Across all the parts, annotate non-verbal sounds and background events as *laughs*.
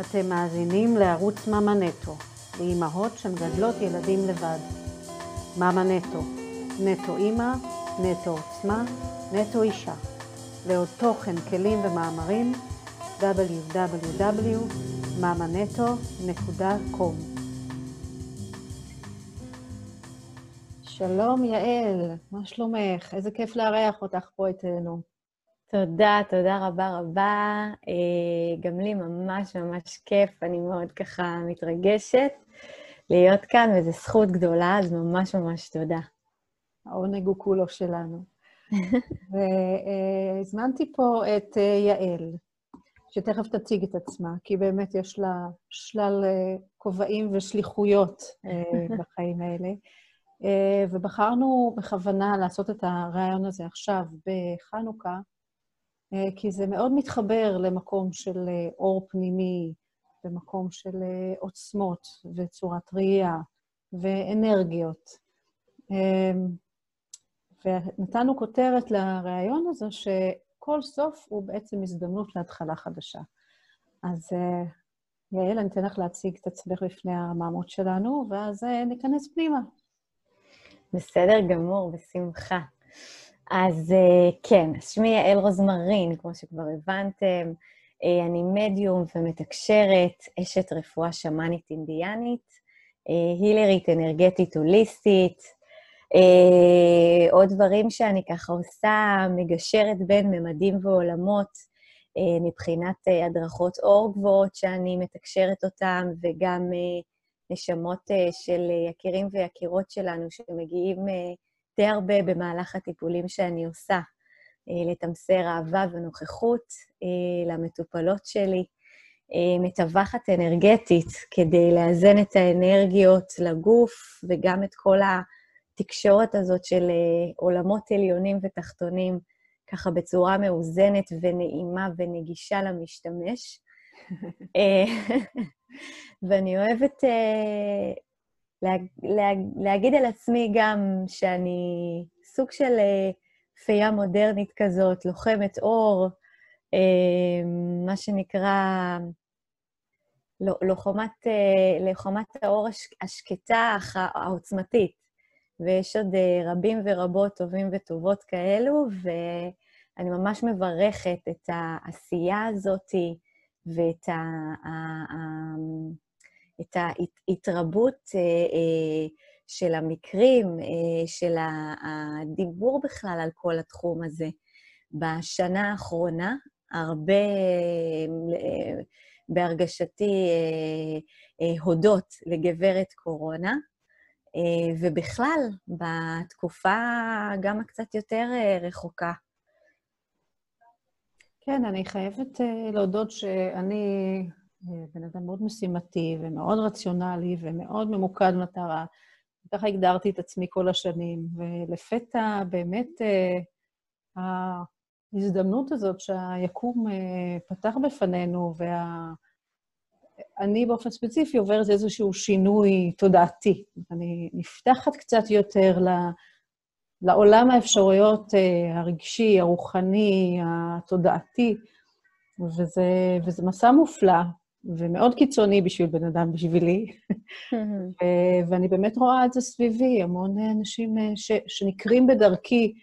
אתם מאזינים לערוץ מאמא נטו, לאימהות שמגדלות ילדים לבד. מאמא נטו, נטו אימא, נטו עוצמה, נטו אישה. לעוד תוכן, כלים ומאמרים, www.mamanetto.com שלום יעל, מה שלומך? איזה כיף לארח אותך פה אצלנו. תודה, תודה רבה רבה. אה, גם לי ממש ממש כיף, אני מאוד ככה מתרגשת להיות כאן, וזו זכות גדולה, אז ממש ממש תודה. העונג הוא כולו שלנו. *laughs* והזמנתי פה את אה, יעל, שתכף תציג את עצמה, כי באמת יש לה שלל אה, כובעים ושליחויות *laughs* בחיים האלה. ובחרנו בכוונה לעשות את הרעיון הזה עכשיו, בחנוכה, אה, כי זה מאוד מתחבר למקום של אה, אור פנימי, למקום של אה, עוצמות וצורת ראייה ואנרגיות. ונתנו כותרת לראיון הזה, שכל סוף הוא בעצם הזדמנות להתחלה חדשה. אז יעל, אני אתן לך להציג את עצמך לפני המאמות שלנו, ואז ניכנס פנימה. בסדר גמור, בשמחה. אז אה, כן, שמי יעל רוזמרין, כמו שכבר הבנתם. אה, אני מדיום ומתקשרת, אשת רפואה שמאנית אינדיאנית, אה, הילרית אנרגטית הוליסטית. עוד דברים שאני ככה עושה, מגשרת בין ממדים ועולמות מבחינת הדרכות אור גבוהות שאני מתקשרת אותן, וגם נשמות של יקירים ויקירות שלנו שמגיעים די הרבה במהלך הטיפולים שאני עושה, אה, לתמסר אהבה ונוכחות אה, למטופלות שלי, אה, מתווכת אנרגטית כדי לאזן את האנרגיות לגוף וגם את כל התקשורת הזאת של עולמות עליונים ותחתונים, ככה בצורה מאוזנת ונעימה ונגישה למשתמש. *laughs* *laughs* ואני אוהבת לה, לה, להגיד על עצמי גם שאני סוג של אה, פייה מודרנית כזאת, לוחמת אור, אה, מה שנקרא לוחמת, אה, לוחמת האור השקטה, העוצמתית. ויש עוד רבים ורבות טובים וטובות כאלו, ואני ממש מברכת את העשייה הזאת ואת ה... את ההתרבות אה, אה, של המקרים, אה, של הדיבור בכלל על כל התחום הזה. בשנה האחרונה, הרבה, בהרגשתי, הודות לגברת קורונה, ובכלל, בתקופה גם הקצת יותר רחוקה. כן, אני חייבת להודות שאני בן אדם מאוד משימתי ומאוד רציונלי ומאוד ממוקד מטרה. ככה הגדרתי את עצמי כל השנים, ולפתע באמת אה, ההזדמנות הזאת שהיקום אה, פתח בפנינו, ואני וה... באופן ספציפי עוברת איזשהו שינוי תודעתי. אני נפתחת קצת יותר ל... לעולם האפשרויות אה, הרגשי, הרוחני, התודעתי, וזה, וזה מסע מופלא, ומאוד קיצוני בשביל בן אדם, בשבילי. ואני באמת רואה את זה סביבי, המון אנשים אה, ש, שנקרים בדרכי,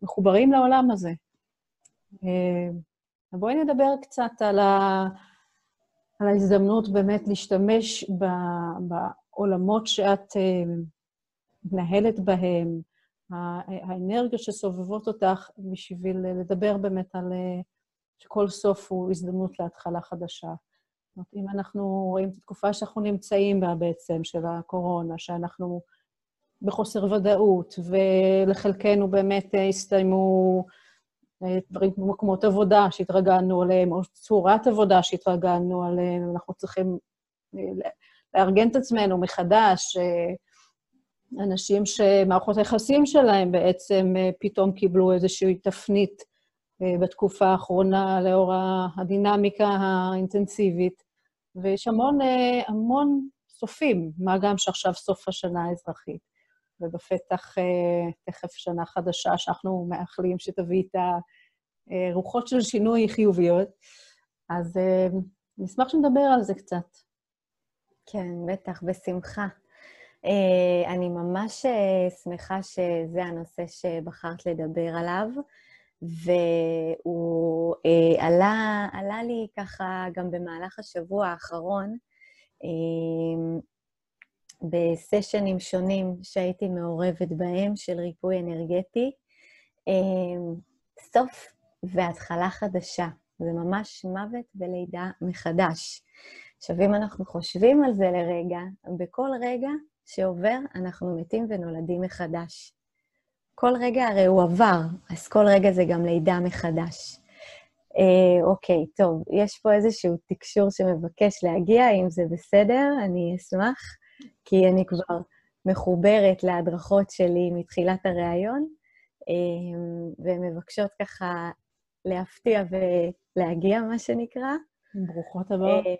שמחוברים לעולם הזה. אה, בואי נדבר קצת על, ה, על ההזדמנות באמת להשתמש ב, בעולמות שאת אה, מנהלת בהם, האנרגיות שסובבות אותך, בשביל לדבר באמת על שכל סוף הוא הזדמנות להתחלה חדשה. זאת אומרת, אם אנחנו רואים את התקופה שאנחנו נמצאים בה בעצם, של הקורונה, שאנחנו בחוסר ודאות, ולחלקנו באמת הסתיימו אה, דברים כמו מקומות עבודה שהתרגלנו עליהם, או צורת עבודה שהתרגלנו עליהם, אנחנו צריכים אה, לארגן את עצמנו מחדש. אה, אנשים שמערכות היחסים שלהם בעצם פתאום קיבלו איזושהי תפנית אה, בתקופה האחרונה, לאור הדינמיקה האינטנסיבית, ויש המון, אה, המון סופים, מה גם שעכשיו סוף השנה האזרחית, ובפתח אה, תכף שנה חדשה שאנחנו מאחלים שתביא את הרוחות של שינוי חיוביות. אז אה, נשמח שנדבר על זה קצת. כן, בטח, בשמחה. אה, אני ממש אה, שמחה שזה הנושא שבחרת לדבר עליו, והוא עלה, עלה לי ככה גם במהלך השבוע האחרון, בסשנים שונים שהייתי מעורבת בהם, של ריפוי אנרגטי. סוף והתחלה חדשה. זה ממש מוות ולידה מחדש. עכשיו, אם אנחנו חושבים על זה לרגע, בכל רגע שעובר, אנחנו מתים ונולדים מחדש. כל רגע הרי הוא עבר, אז כל רגע זה גם לידה מחדש. אה, אוקיי, טוב, יש פה איזשהו תקשור שמבקש להגיע, אם זה בסדר, אני אשמח, כי אני כבר מחוברת להדרכות שלי מתחילת הריאיון, אה, והן מבקשות ככה להפתיע ולהגיע, מה שנקרא. ברוכות הבאות. אה,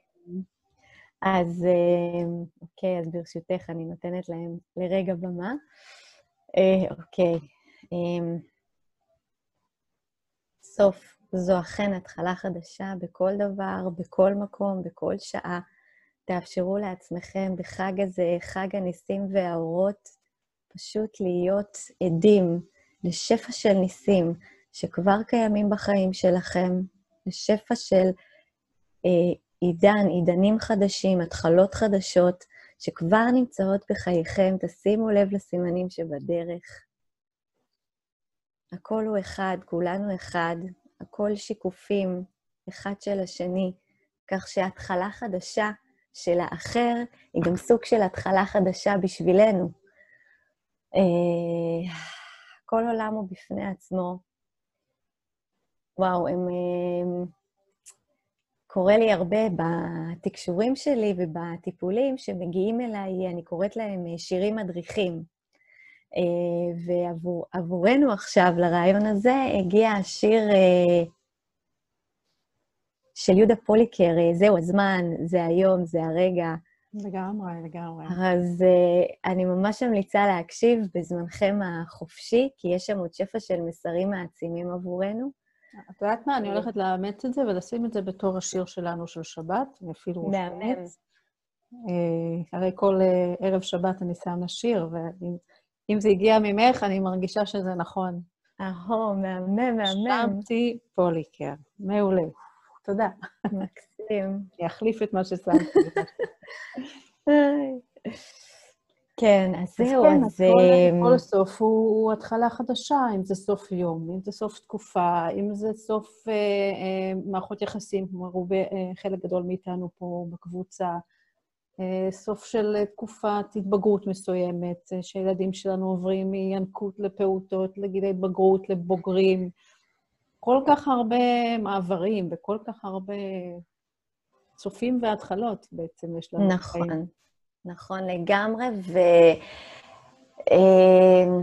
אז אה, אוקיי, אז ברשותך, אני נותנת להם לרגע במה. אה, אוקיי. סוף, זו אכן התחלה חדשה בכל דבר, בכל מקום, בכל שעה. תאפשרו לעצמכם בחג הזה, חג הניסים והאורות, פשוט להיות עדים לשפע של ניסים, שכבר קיימים בחיים שלכם, לשפע של אה, עידן, עידנים חדשים, התחלות חדשות, שכבר נמצאות בחייכם. תשימו לב לסימנים שבדרך. הכל הוא אחד, כולנו אחד, הכל שיקופים אחד של השני, כך שהתחלה חדשה של האחר היא גם סוג של התחלה חדשה בשבילנו. אה, כל עולם הוא בפני עצמו, וואו, הם... קורה לי הרבה בתקשורים שלי ובטיפולים שמגיעים אליי, אני קוראת להם אה, שירים מדריכים. אה, ועבורנו עכשיו, לרעיון הזה, הגיע השיר אה, של יהודה פוליקר, זהו הזמן, זה היום, זה הרגע. לגמרי, לגמרי. אז אני ממש ממליצה להקשיב בזמנכם החופשי, כי יש שם עוד שפע של מסרים מעצימים עבורנו. את יודעת מה? אני הולכת לאמץ את זה ולשים את זה בתור השיר שלנו של שבת, אני אפילו רושמת. אה, הרי כל אה, ערב שבת אני שמה שיר, ואם זה הגיע ממך, אני מרגישה שזה נכון. אהו, מהמם, מהמם. שמתי פוליקר. מעולה. תודה. מקסים. אני אחליף את מה ששמתי. *laughs* כן, אז זהו, אז... כן, אז כל סוף הוא התחלה חדשה, אם זה סוף יום, אם זה סוף תקופה, אם זה סוף אה, אה, מערכות יחסים, כמו הרבה, אה, חלק גדול מאיתנו פה בקבוצה, אה, סוף של תקופת התבגרות מסוימת, אה, שילדים שלנו עוברים מינקות לפעוטות, לגיל ההתבגרות, לבוגרים. כל כך הרבה מעברים וכל כך הרבה צופים והתחלות בעצם יש לנו. נכון. נכון לגמרי, ו... אמ,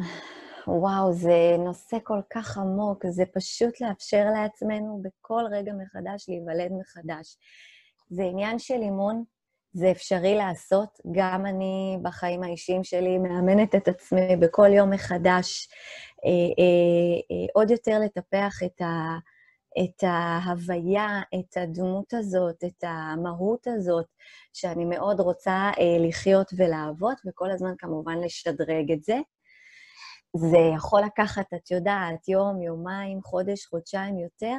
וואו, זה נושא כל כך עמוק, זה פשוט לאפשר לעצמנו בכל רגע מחדש להיוולד מחדש. זה עניין של אימון, זה אפשרי לעשות. גם אני בחיים האישיים שלי מאמנת את עצמי בכל יום מחדש, אה, אה, אה, עוד יותר לטפח את ה... את ההוויה, את הדמות הזאת, את המהות הזאת, שאני מאוד רוצה אה, לחיות ולעבוד, וכל הזמן כמובן לשדרג את זה. זה יכול לקחת, את יודעת, יום, יומיים, חודש, חודשיים יותר,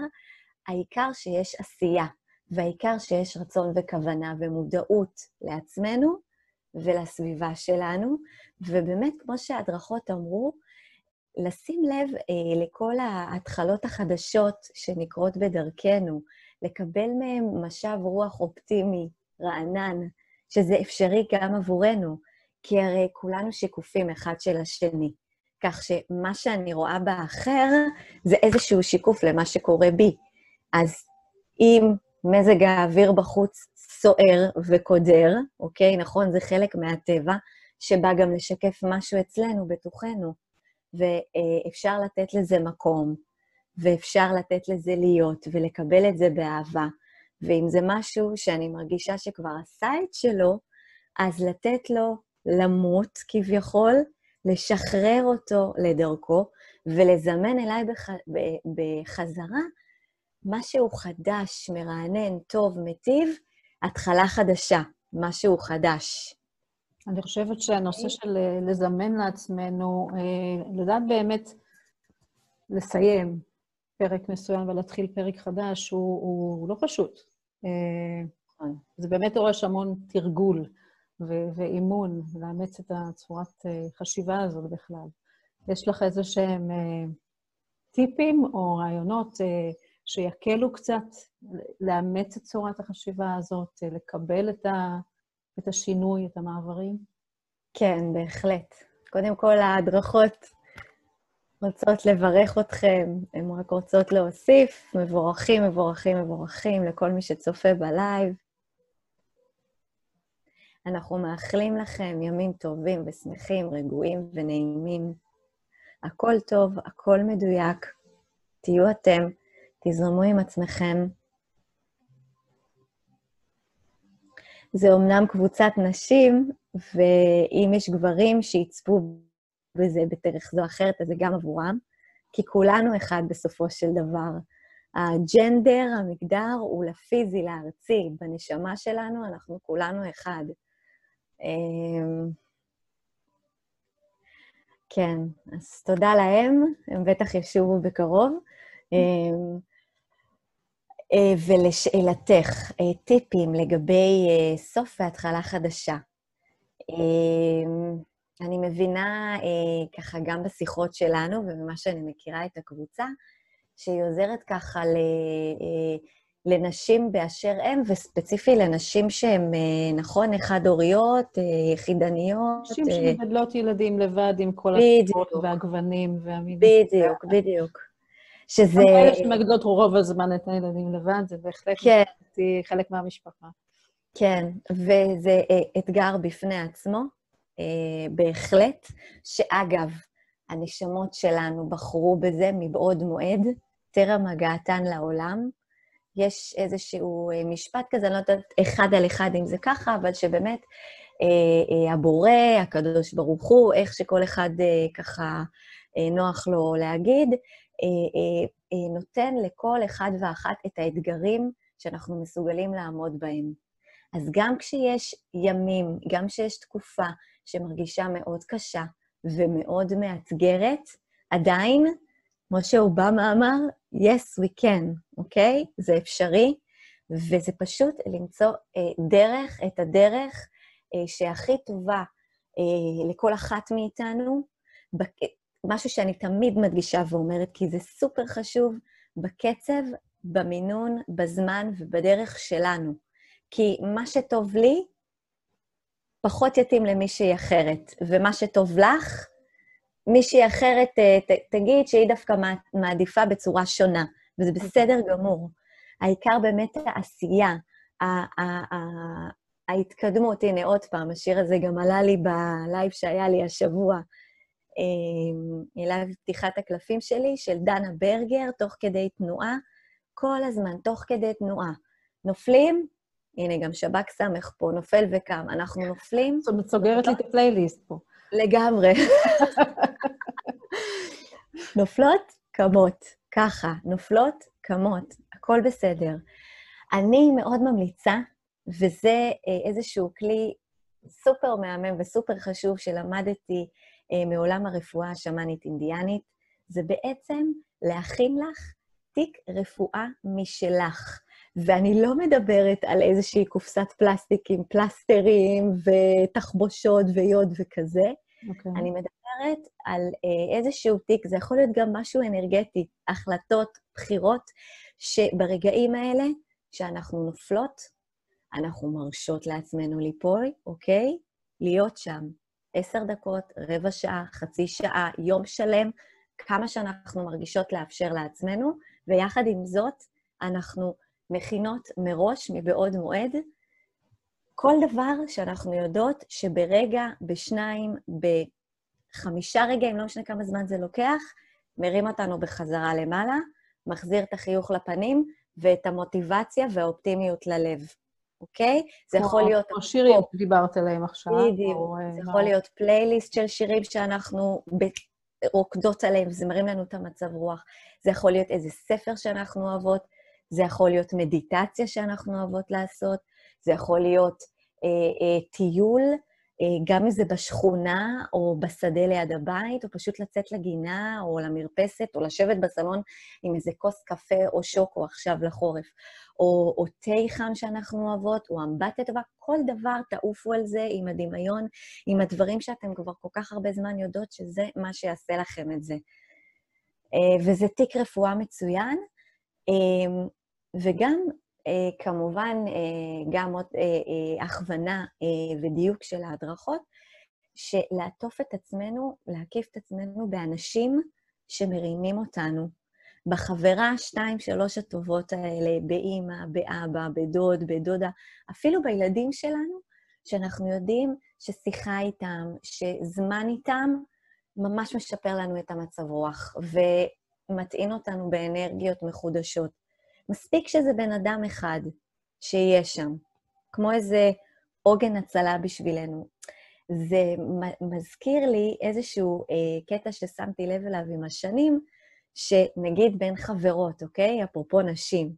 העיקר שיש עשייה, והעיקר שיש רצון וכוונה ומודעות לעצמנו ולסביבה שלנו, ובאמת, כמו שההדרכות אמרו, לשים לב אה, לכל ההתחלות החדשות שנקרות בדרכנו, לקבל מהם משב רוח אופטימי, רענן, שזה אפשרי גם עבורנו, כי הרי כולנו שיקופים אחד של השני. כך שמה שאני רואה באחר זה איזשהו שיקוף למה שקורה בי. אז אם מזג האוויר בחוץ סוער וקודר, אוקיי? נכון, זה חלק מהטבע, שבא גם לשקף משהו אצלנו, בתוכנו. ואפשר לתת לזה מקום, ואפשר לתת לזה להיות, ולקבל את זה באהבה. ואם זה משהו שאני מרגישה שכבר עשה את שלו, אז לתת לו למות כביכול, לשחרר אותו לדרכו, ולזמן אליי בח... בחזרה משהו חדש, מרענן, טוב, מטיב, התחלה חדשה, משהו חדש. אני חושבת שהנושא של אה, לזמן לעצמנו, אה, לדעת באמת לסיים פרק מסוים ולהתחיל פרק חדש, הוא, הוא לא פשוט. אה, נכון. זה באמת דורש המון תרגול ו- ואימון, לאמץ את הצורת חשיבה הזאת בכלל. יש לך איזה שהם טיפים או רעיונות שיקלו קצת לאמץ את צורת החשיבה הזאת, לקבל את, ה, את השינוי, את המעברים? כן, בהחלט. קודם כל, ההדרכות רוצות לברך אתכם, הן רק רוצות להוסיף. מבורכים, מבורכים, מבורכים לכל מי שצופה בלייב. אנחנו מאחלים לכם ימים טובים ושמחים, רגועים ונעימים. הכל טוב, הכל מדויק. תהיו אתם. תזרמו עם עצמכם. זה אומנם קבוצת נשים, ואם יש גברים שיצפו בזה בדרך זו או אחרת, אז זה גם עבורם, כי כולנו אחד בסופו של דבר. הג'נדר, המגדר, הוא לפיזי, לארצי. בנשמה שלנו אנחנו כולנו אחד. אמ, כן, אז תודה להם, הם בטח ישובו בקרוב. אמ, אה, ולשאלתך, אה, טיפים לגבי אה, סוף והתחלה חדשה. אני מבינה ככה גם בשיחות שלנו וממה שאני מכירה את הקבוצה, שהיא עוזרת ככה לנשים באשר הן, וספציפי לנשים שהן, נכון, אחד-הוריות, יחידניות. נשים שמגדלות ילדים לבד עם כל התקופות והגוונים והמילים. בדיוק, בדיוק. שזה... גם כאלה שמגדלות רוב הזמן את הילדים לבד, זה בהחלט כן. חלק מהמשפחה. כן, וזה אה, אתגר בפני עצמו, אה, בהחלט, שאגב, הנשמות שלנו בחרו בזה מבעוד מועד, טרם הגעתן לעולם. יש איזשהו אה, משפט כזה, אני לא יודעת אחד על אחד אם זה ככה, אבל שבאמת הבורא, הקדוש ברוך הוא, איך שכל אחד ככה נוח לו להגיד, נותן לכל אחד ואחת את האתגרים שאנחנו מסוגלים לעמוד בהם. אז גם כשיש ימים, גם כשיש תקופה שמרגישה מאוד קשה ומאוד מאתגרת, עדיין, כמו שאובמה אמר, yes, we can, אוקיי? Okay? זה אפשרי, וזה פשוט למצוא אה, דרך, את הדרך אה, שהכי טובה אה, לכל אחת מאיתנו, משהו שאני תמיד מדגישה ואומרת, כי זה סופר חשוב, בקצב, במינון, בזמן ובדרך שלנו. כי מה שטוב לי, פחות יתאים למישהי אחרת, ומה שטוב לך, מישהי אחרת אה, ת, תגיד שהיא דווקא מעדיפה בצורה שונה, וזה בסדר גמור. העיקר באמת העשייה, ההתקדמות. הנה, עוד פעם, השיר הזה גם עלה לי בלייב שהיה לי השבוע, אליו פתיחת הקלפים שלי, של דנה ברגר, תוך כדי תנועה, כל הזמן, תוך כדי תנועה. נופלים, הנה, גם שב"כ סמך פה, נופל וקם. אנחנו נופלים... זאת אומרת, סוגרת לי את הפלייליסט פה. לגמרי. *laughs* נופלות, קמות. ככה, נופלות, קמות. הכל בסדר. אני מאוד ממליצה, וזה אה, איזשהו כלי סופר מהמם וסופר חשוב שלמדתי אה, מעולם הרפואה השמאנית-אינדיאנית, זה בעצם להכין לך תיק רפואה משלך. ואני לא מדברת על איזושהי קופסת פלסטיק עם פלסטרים ותחבושות ויוד וכזה, okay. אוקיי. אני מדברת על אה, איזשהו תיק, זה יכול להיות גם משהו אנרגטי, החלטות, בחירות, שברגעים האלה, שאנחנו נופלות, אנחנו מרשות לעצמנו ליפול, אוקיי? להיות שם, עשר דקות, רבע שעה, חצי שעה, יום שלם, כמה שאנחנו מרגישות לאפשר לעצמנו, ויחד עם זאת, אנחנו מכינות מראש, מבעוד מועד, כל דבר שאנחנו יודעות שברגע, בשניים, בחמישה רגעים, לא משנה כמה זמן זה לוקח, מרים אותנו בחזרה למעלה, מחזיר את החיוך לפנים ואת המוטיבציה והאופטימיות ללב. אוקיי? זה יכול להיות... כמו שירים שדיברת עליהם עכשיו. בדיוק. אה, זה יכול להיות פלייליסט של שירים שאנחנו רוקדות עליהם, זה מרים לנו את המצב רוח. זה יכול להיות איזה ספר שאנחנו אוהבות. זה יכול להיות מדיטציה שאנחנו אוהבות לעשות, זה יכול להיות אה, אה, טיול, גם אם זה בשכונה או בשדה ליד הבית, או פשוט לצאת לגינה או למרפסת, או לשבת בסלון עם איזה כוס קפה או שוקו עכשיו לחורף, או, או תה חם שאנחנו אוהבות, או אמבטיה טובה, כל דבר, תעופו על זה עם הדמיון, עם הדברים שאתם כבר כל כך הרבה זמן יודעות שזה מה שיעשה לכם את זה. וזה תיק רפואה מצוין, וגם אה, כמובן אה, גם עוד אה, הכוונה ודיוק של ההדרכות, שלעטוף את עצמנו, להקיף את עצמנו באנשים שמרימים אותנו. בחברה, שתיים, שלוש הטובות האלה, באימא, באבא, בדוד, בדודה, אפילו בילדים שלנו, שאנחנו יודעים ששיחה איתם, שזמן איתם, ממש משפר לנו את המצב רוח, ומטעין אותנו באנרגיות מחודשות. מספיק שזה בן אדם אחד שיהיה שם, כמו איזה עוגן הצלה בשבילנו. זה מזכיר לי איזשהו אה, קטע ששמתי לב אליו עם השנים, שנגיד בין חברות, אוקיי? אפרופו נשים.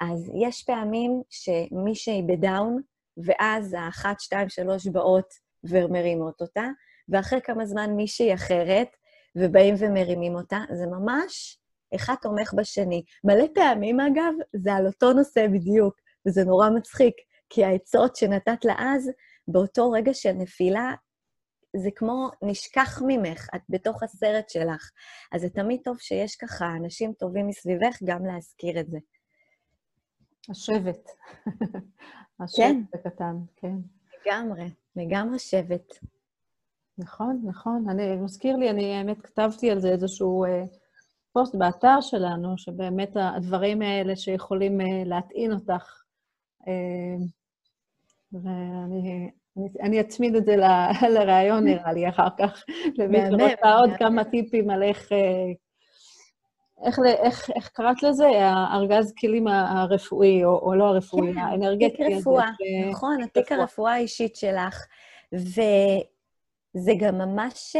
אז יש פעמים שמישהי בדאון, ואז האחת, שתיים, שלוש באות ומרימות אותה, ואחרי כמה זמן מישהי אחרת, ובאים ומרימים אותה. זה ממש אחד תומך בשני. מלא פעמים, אגב, זה על אותו נושא בדיוק, וזה נורא מצחיק, כי העצות שנתת לה אז, באותו רגע של נפילה, זה כמו נשכח ממך, את בתוך הסרט שלך. אז זה תמיד טוב שיש ככה אנשים טובים מסביבך גם להזכיר את זה. השבט. *laughs* השבט כן. הקטן, כן. לגמרי, לגמרי שבט. נכון, נכון. אני, מזכיר לי, אני האמת כתבתי על זה איזשהו אה, פוסט באתר שלנו, שבאמת הדברים האלה שיכולים אה, להטעין אותך, אה, ואני אני, אני אצמיד את זה *laughs* לראיון, נראה לי, אחר כך. *laughs* למי שרוצה עוד כמה טיפים על איך... אה, איך, איך, איך קראת לזה? הארגז כלים הרפואי, או, או לא הרפואי, כן, האנרגטי. תיק רפואה, נכון, התיק הרפואה האישית שלך. וזה גם ממש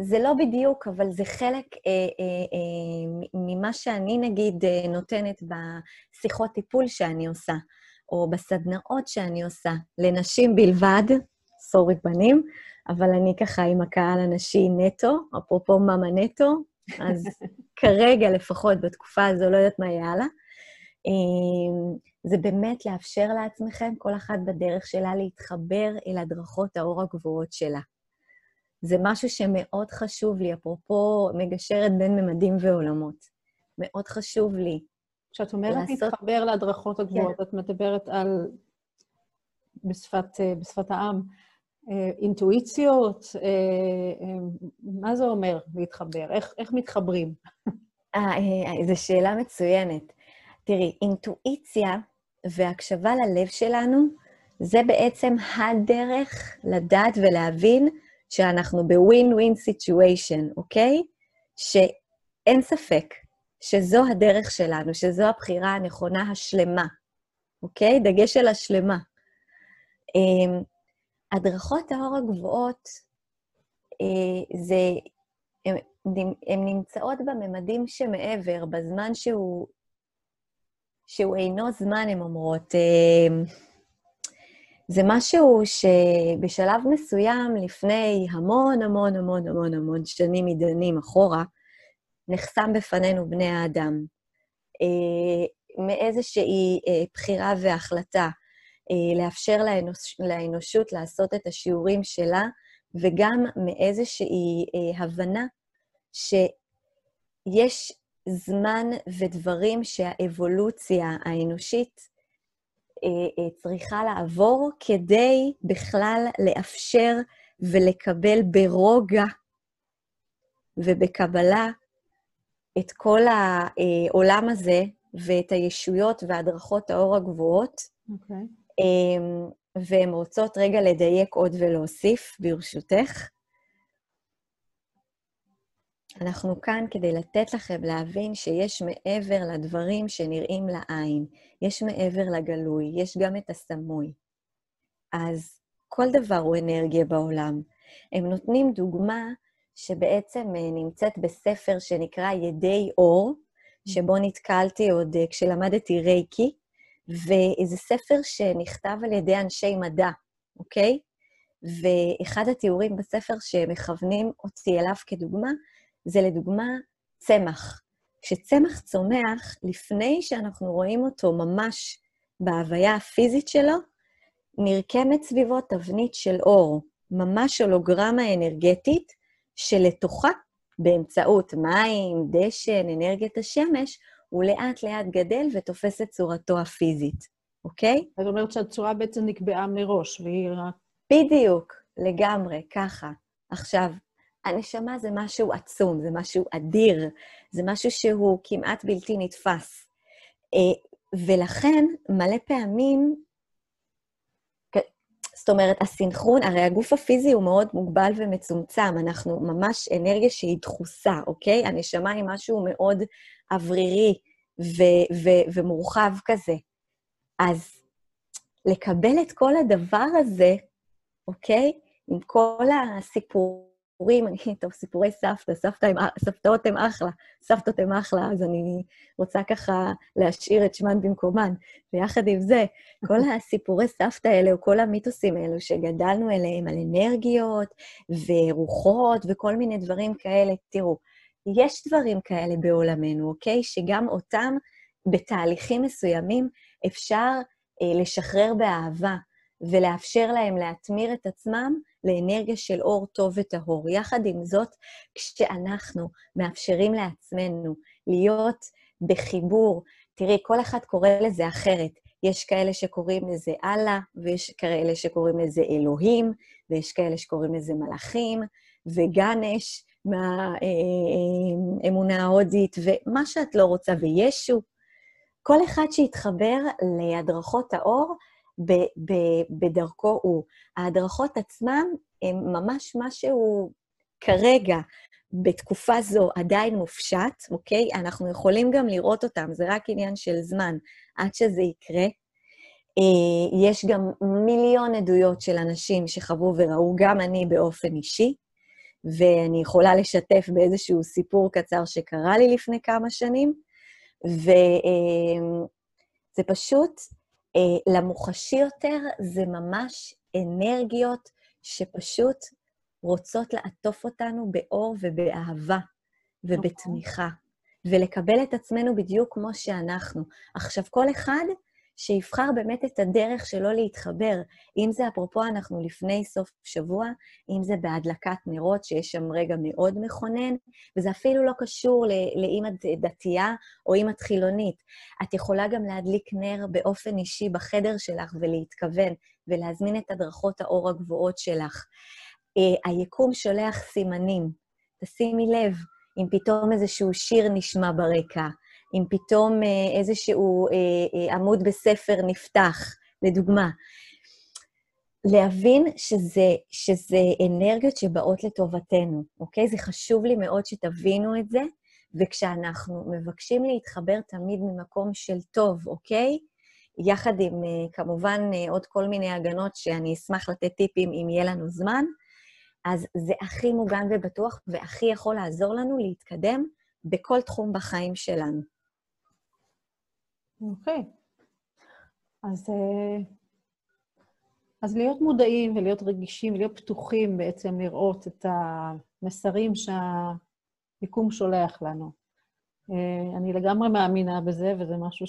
זה לא בדיוק, אבל זה חלק אה, אה, אה, ממה שאני, נגיד, אה, נותנת בשיחות טיפול שאני עושה, או בסדנאות שאני עושה, לנשים בלבד, סורי בנים, אבל אני ככה עם הקהל הנשי נטו, אפרופו מאמה נטו, אז *laughs* כרגע, לפחות בתקופה הזו, לא יודעת מה יהיה הלאה. אה, זה באמת לאפשר לעצמכם, כל אחת בדרך שלה, להתחבר אל הדרכות האור הגבוהות שלה. זה משהו שמאוד חשוב לי, אפרופו מגשרת בין ממדים ועולמות. מאוד חשוב לי. כשאת אומרת לעשות... להתחבר להדרכות הגבוהות, כן. את מדברת על, בשפת, אה, בשפת העם, אה, אינטואיציות, אה, מה זה אומר להתחבר? איך, איך מתחברים? זו שאלה מצוינת. תראי, אינטואיציה והקשבה ללב שלנו, זה בעצם הדרך לדעת ולהבין שאנחנו בווין-ווין סיטואשן, אוקיי? שאין ספק שזו הדרך שלנו, שזו הבחירה הנכונה השלמה, אוקיי? דגש על השלמה. אמ, הדרכות האור הגבוהות, אה, זה, הן נמצאות בממדים שמעבר, בזמן שהוא, שהוא אינו זמן, הן אומרות. אמ, זה משהו שבשלב מסוים, לפני המון המון המון המון המון שנים מדנים אחורה, נחסם בפנינו בני האדם. אה, מאיזושהי אה, בחירה והחלטה אה, לאפשר לאנוש, לאנושות לעשות את השיעורים שלה, וגם מאיזושהי הבנה שיש זמן ודברים שהאבולוציה האנושית אה, אה, צריכה לעבור כדי בכלל לאפשר ולקבל ברוגע ובקבלה את כל העולם הזה ואת הישויות והדרכות האור הגבוהות. Okay. אוקיי. אמ, והן רוצות רגע לדייק עוד ולהוסיף, ברשותך. אנחנו כאן כדי לתת לכם להבין שיש מעבר לדברים שנראים לעין, יש מעבר לגלוי, יש גם את הסמוי. אז כל דבר הוא אנרגיה בעולם. הם נותנים דוגמה שבעצם אה, נמצאת בספר שנקרא ידי אור, שבו נתקלתי עוד אה, כשלמדתי רייקי, וזה ספר שנכתב על ידי אנשי מדע, אוקיי? ואחד התיאורים בספר שמכוונים אותי אליו כדוגמה, זה לדוגמה צמח. כשצמח צומח, לפני שאנחנו רואים אותו ממש בהוויה הפיזית שלו, נרקמת סביבו תבנית של אור, ממש הולוגרמה אנרגטית, שלתוכה, באמצעות מים, דשן, אנרגיית השמש, הוא לאט-לאט גדל ותופס את צורתו הפיזית, אוקיי? זאת אומרת שהצורה בעצם נקבעה מראש, והיא רק... בדיוק, לגמרי, ככה. עכשיו, הנשמה זה משהו עצום, זה משהו אדיר, זה משהו שהוא כמעט בלתי נתפס. אה, ולכן, מלא פעמים, זאת אומרת, הסינכרון, הרי הגוף הפיזי הוא מאוד מוגבל ומצומצם, אנחנו ממש אנרגיה שהיא דחוסה, אוקיי? הנשמה היא משהו מאוד אוורירי ו- ו- ומורחב כזה. אז לקבל את כל הדבר הזה, אוקיי? עם כל הסיפור סיפורים, אני, טוב, סיפורי סבתא, סבתא הם, סבתאות הן אחלה, סבתות הן אחלה, אז אני רוצה ככה להשאיר את שמן במקומן. ויחד עם זה, כל *laughs* הסיפורי סבתא האלה, או כל המיתוסים האלו שגדלנו אליהם, על אנרגיות ורוחות וכל מיני דברים כאלה, תראו, יש דברים כאלה בעולמנו, אוקיי? שגם אותם, בתהליכים מסוימים, אפשר אה, לשחרר באהבה. ולאפשר להם להתמיר את עצמם לאנרגיה של אור טוב וטהור. יחד עם זאת, כשאנחנו מאפשרים לעצמנו להיות בחיבור, תראי, כל אחד קורא לזה אחרת. יש כאלה שקוראים לזה אללה, ויש כאלה שקוראים לזה אלוהים, ויש כאלה שקוראים לזה מלאכים, וגנש מהאמונה ההודית, ומה שאת לא רוצה, וישו. כל אחד שיתחבר להדרכות האור, ב- ב- בדרכו הוא. ההדרכות עצמן הן ממש משהו כרגע, בתקופה זו עדיין מופשט, אוקיי? אנחנו יכולים גם לראות אותם, זה רק עניין של זמן עד שזה יקרה. אה, יש גם מיליון עדויות של אנשים שחוו וראו, גם אני באופן אישי, ואני יכולה לשתף באיזשהו סיפור קצר שקרה לי לפני כמה שנים, וזה אה, פשוט למוחשי יותר זה ממש אנרגיות שפשוט רוצות לעטוף אותנו באור ובאהבה ובתמיכה, ולקבל את עצמנו בדיוק כמו שאנחנו. עכשיו, כל אחד שיבחר באמת את הדרך שלו להתחבר. אם זה, אפרופו, אנחנו לפני סוף שבוע, אם זה בהדלקת נרות, שיש שם רגע מאוד מכונן, וזה אפילו לא קשור לאם את דתייה או אם את חילונית. את יכולה גם להדליק נר באופן אישי בחדר שלך ולהתכוון, ולהזמין את הדרכות האור הגבוהות שלך. אה, היקום שולח סימנים. תשימי לב, אם פתאום איזשהו שיר נשמע ברקע, אם פתאום אה, איזשהו אה, אה, עמוד בספר נפתח, לדוגמה. להבין שזה, שזה אנרגיות שבאות לטובתנו, אוקיי? זה חשוב לי מאוד שתבינו את זה, וכשאנחנו מבקשים להתחבר תמיד ממקום של טוב, אוקיי? יחד עם, כמובן, עוד כל מיני הגנות שאני אשמח לתת טיפים אם יהיה לנו זמן, אז זה הכי מוגן ובטוח והכי יכול לעזור לנו להתקדם בכל תחום בחיים שלנו. אוקיי. אז, אה, אז להיות מודעים ולהיות רגישים ולהיות פתוחים בעצם לראות את המסרים שהמיקום שולח לנו. אה, אני לגמרי מאמינה בזה, וזה משהו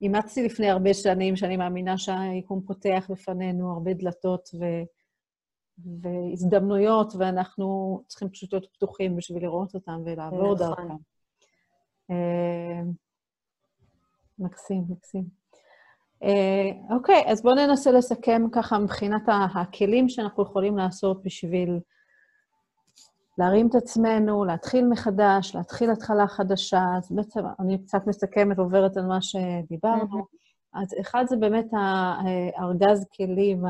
שאימצתי לפני הרבה שנים, שאני מאמינה שהיקום פותח בפנינו הרבה דלתות ו... והזדמנויות, ואנחנו צריכים פשוט להיות פתוחים בשביל לראות אותם ולעבור נכון. דרכם. אה, מקסים, מקסים. Uh, אוקיי, אז בואו ננסה לסכם ככה מבחינת הכלים שאנחנו יכולים לעשות בשביל להרים את עצמנו, להתחיל מחדש, להתחיל התחלה חדשה. אז בעצם אני קצת מסכמת, עוברת על מה שדיברנו. Mm-hmm. אז אחד זה באמת הארגז כלים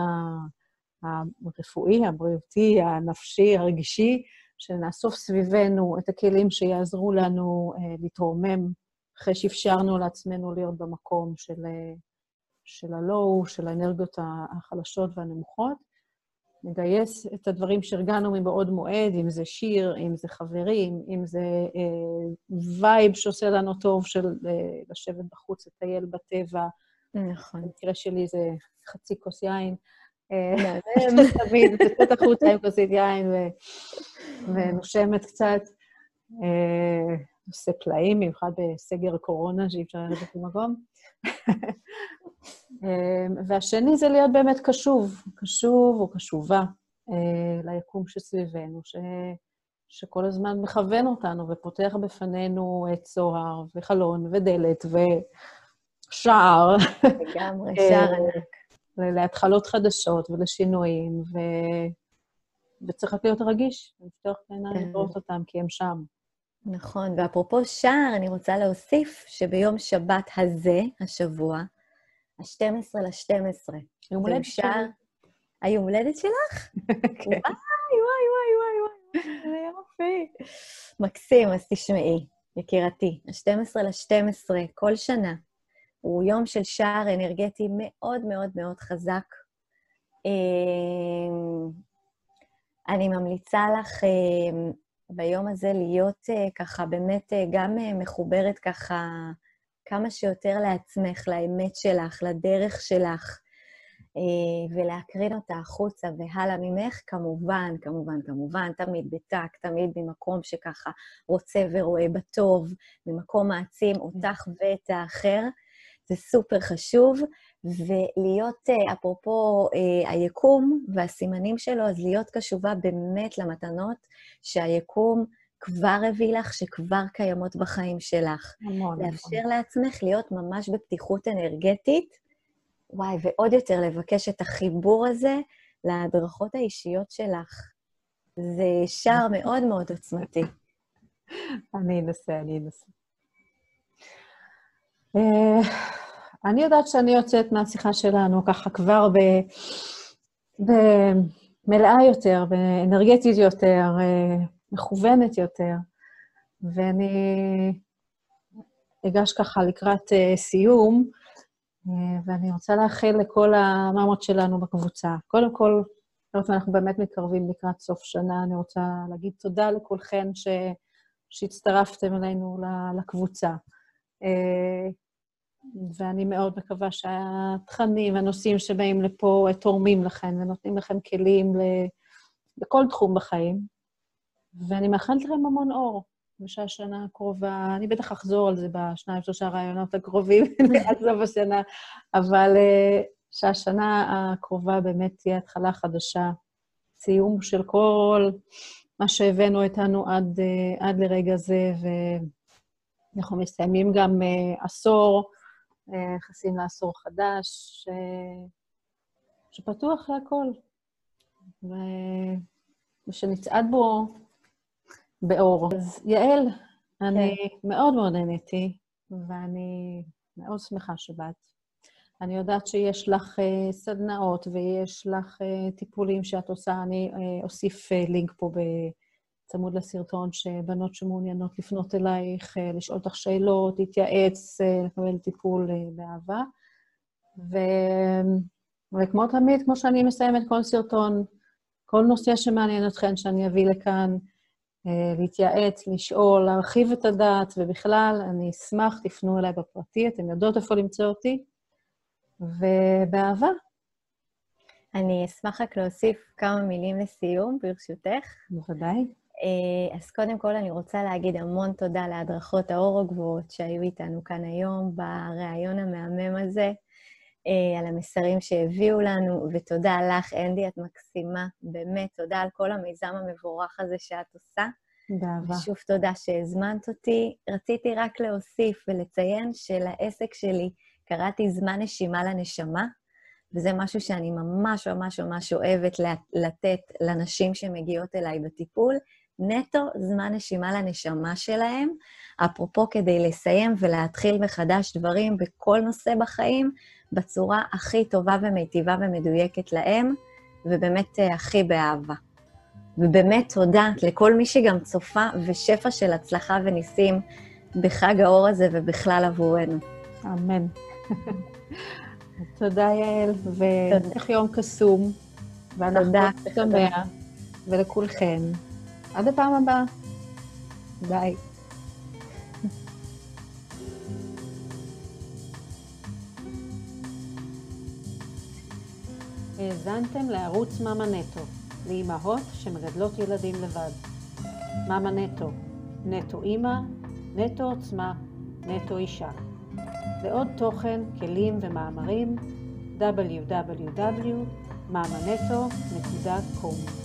הרפואי, הבריאותי, הנפשי, הרגישי, שנאסוף סביבנו את הכלים שיעזרו לנו uh, להתרומם אחרי שאפשרנו לעצמנו להיות במקום של, של ה low, של האנרגיות החלשות והנמוכות. נגייס את הדברים שארגנו מבעוד מועד, אם זה שיר, אם זה חברים, אם זה אה, vibe שעושה לנו טוב של אה, לשבת בחוץ, לטייל בטבע. נכון. במקרה שלי זה חצי כוס יין. אה, *laughs* תמיד, יוצאת החוצה עם כוסית יין ונושמת קצת. אה, עושה פלאים, במיוחד בסגר קורונה, שאי אפשר ללכת למקום. *laughs* אה, והשני זה להיות באמת קשוב, קשוב או קשובה ליקום שסביבנו, ש... שכל הזמן מכוון אותנו ופותח בפנינו את צוהר וחלון ודלת ושער. לגמרי, *laughs* שער ענק. להתחלות חדשות ולשינויים, ו... וצריך רק להיות רגיש, לפתוח את העיניים כן. ולראות אותם, כי הם שם. נכון, ואפרופו שער, אני רוצה להוסיף שביום שבת הזה, השבוע, ה-12 ל-12, יום הולדת שלי. היום הולדת שלך? *laughs* כן. וואי, וואי, וואי, וואי, וואי, יופי. מקסים, אז תשמעי, יקירתי, ה-12 ל-12, כל שנה, הוא יום של שער אנרגטי מאוד מאוד מאוד חזק. אמ, אני ממליצה לך אמ, ביום הזה להיות אה, ככה באמת אה, גם אה, מחוברת ככה כמה שיותר לעצמך, לאמת שלך, לדרך שלך, ולהקרין אותה החוצה והלאה ממך, כמובן, כמובן, כמובן, תמיד בטק, תמיד ממקום שככה רוצה ורואה בטוב, ממקום מעצים אותך ואת האחר. זה סופר חשוב, ולהיות, אה, אפרופו אה, היקום והסימנים שלו, אז להיות קשובה באמת למתנות שהיקום כבר הביא לך, שכבר קיימות בחיים שלך. המון. לאפשר המון. לעצמך להיות ממש בפתיחות אנרגטית, וואי, ועוד יותר לבקש את החיבור הזה להדרכות האישיות שלך. זה שער מאוד מאוד עוצמתי. אני אנסה, אני אנסה. אה, אני יודעת שאני יוצאת מהשיחה שלנו ככה כבר במלאה יותר, באנרגטית יותר, אה, מכוונת יותר, ואני אגש ככה לקראת אה, סיום, ואני רוצה לאחל לכל המאמות שלנו בקבוצה. קודם כל, אנחנו באמת מתקרבים לקראת סוף שנה, אני רוצה להגיד תודה לכולכן ש... שהצטרפתם אלינו לקבוצה. ואני מאוד מקווה שהתכנים והנושאים שבאים לפה תורמים לכם ונותנים לכם כלים לכל תחום בחיים. ואני מאחלת לכם המון אור, ושהשנה הקרובה, אני בטח אחזור על זה בשניים, שלושה רעיונות הקרובים *laughs* עד סוף השנה, אבל uh, שהשנה הקרובה באמת תהיה התחלה חדשה, סיום של כל מה שהבאנו איתנו עד, uh, עד לרגע זה, ואנחנו מסיימים גם uh, עשור נכנסים לעשור חדש, ש... שפתוח להכל, ו... ושנצעד בו באור. אז יעל, אני כן. מאוד מאוד נהניתי, ואני מאוד שמחה שבאת. אני יודעת שיש לך uh, סדנאות ויש לך uh, טיפולים שאת עושה. אני uh, אוסיף uh, לינק פה ב... צמוד לסרטון, שבנות שמעוניינות לפנות אלייך, אה, לשאול אותך שאלות, להתייעץ, אה, לקבל טיפול אה, באהבה. ו... וכמו תמיד, כמו שאני מסיימת כל סרטון, כל נושא שמעניין אתכן שאני אביא לכאן, להתייעץ, לשאול, להרחיב את הדעת, ובכלל, אני אשמח, תפנו אליי בפרטי, אתן יודעות איפה למצוא אותי, ובאהבה. אני אשמח רק להוסיף כמה מילים לסיום, ברשותך. בוודאי. אה, אז קודם כל אני רוצה להגיד המון תודה להדרכות האור הגבוהות שהיו איתנו כאן היום בריאיון המהמם הזה, אה, על המסרים שהביאו לנו, ותודה לך, אנדי, את מקסימה. באמת, תודה על כל המיזם המבורך הזה שאת עושה. באהבה. ושוב תודה שהזמנת אותי. רציתי רק להוסיף ולציין שלעסק שלי קראתי זמן נשימה לנשמה, וזה משהו שאני ממש ממש ממש אוהבת לתת לנשים שמגיעות אליי בטיפול, נטו זמן נשימה לנשמה שלהם, אפרופו כדי לסיים ולהתחיל מחדש דברים בכל נושא בחיים בצורה הכי טובה ומיטיבה ומדויקת להם, ובאמת אה, הכי באהבה. ובאמת תודה לכל מי שגם צופה ושפע של הצלחה וניסים בחג האור הזה ובכלל עבורנו. אמן. *laughs* תודה, יעל, והמשך יום קסום. ואנחנו נשתמע, ולכולכן. עד הפעם הבאה. ביי. האזנתם לערוץ מאמא נטו, לאימהות שמגדלות ילדים לבד. מאמא נטו, נטו אימא, נטו עוצמה, נטו אישה. לעוד תוכן, כלים ומאמרים www.mamanetto.com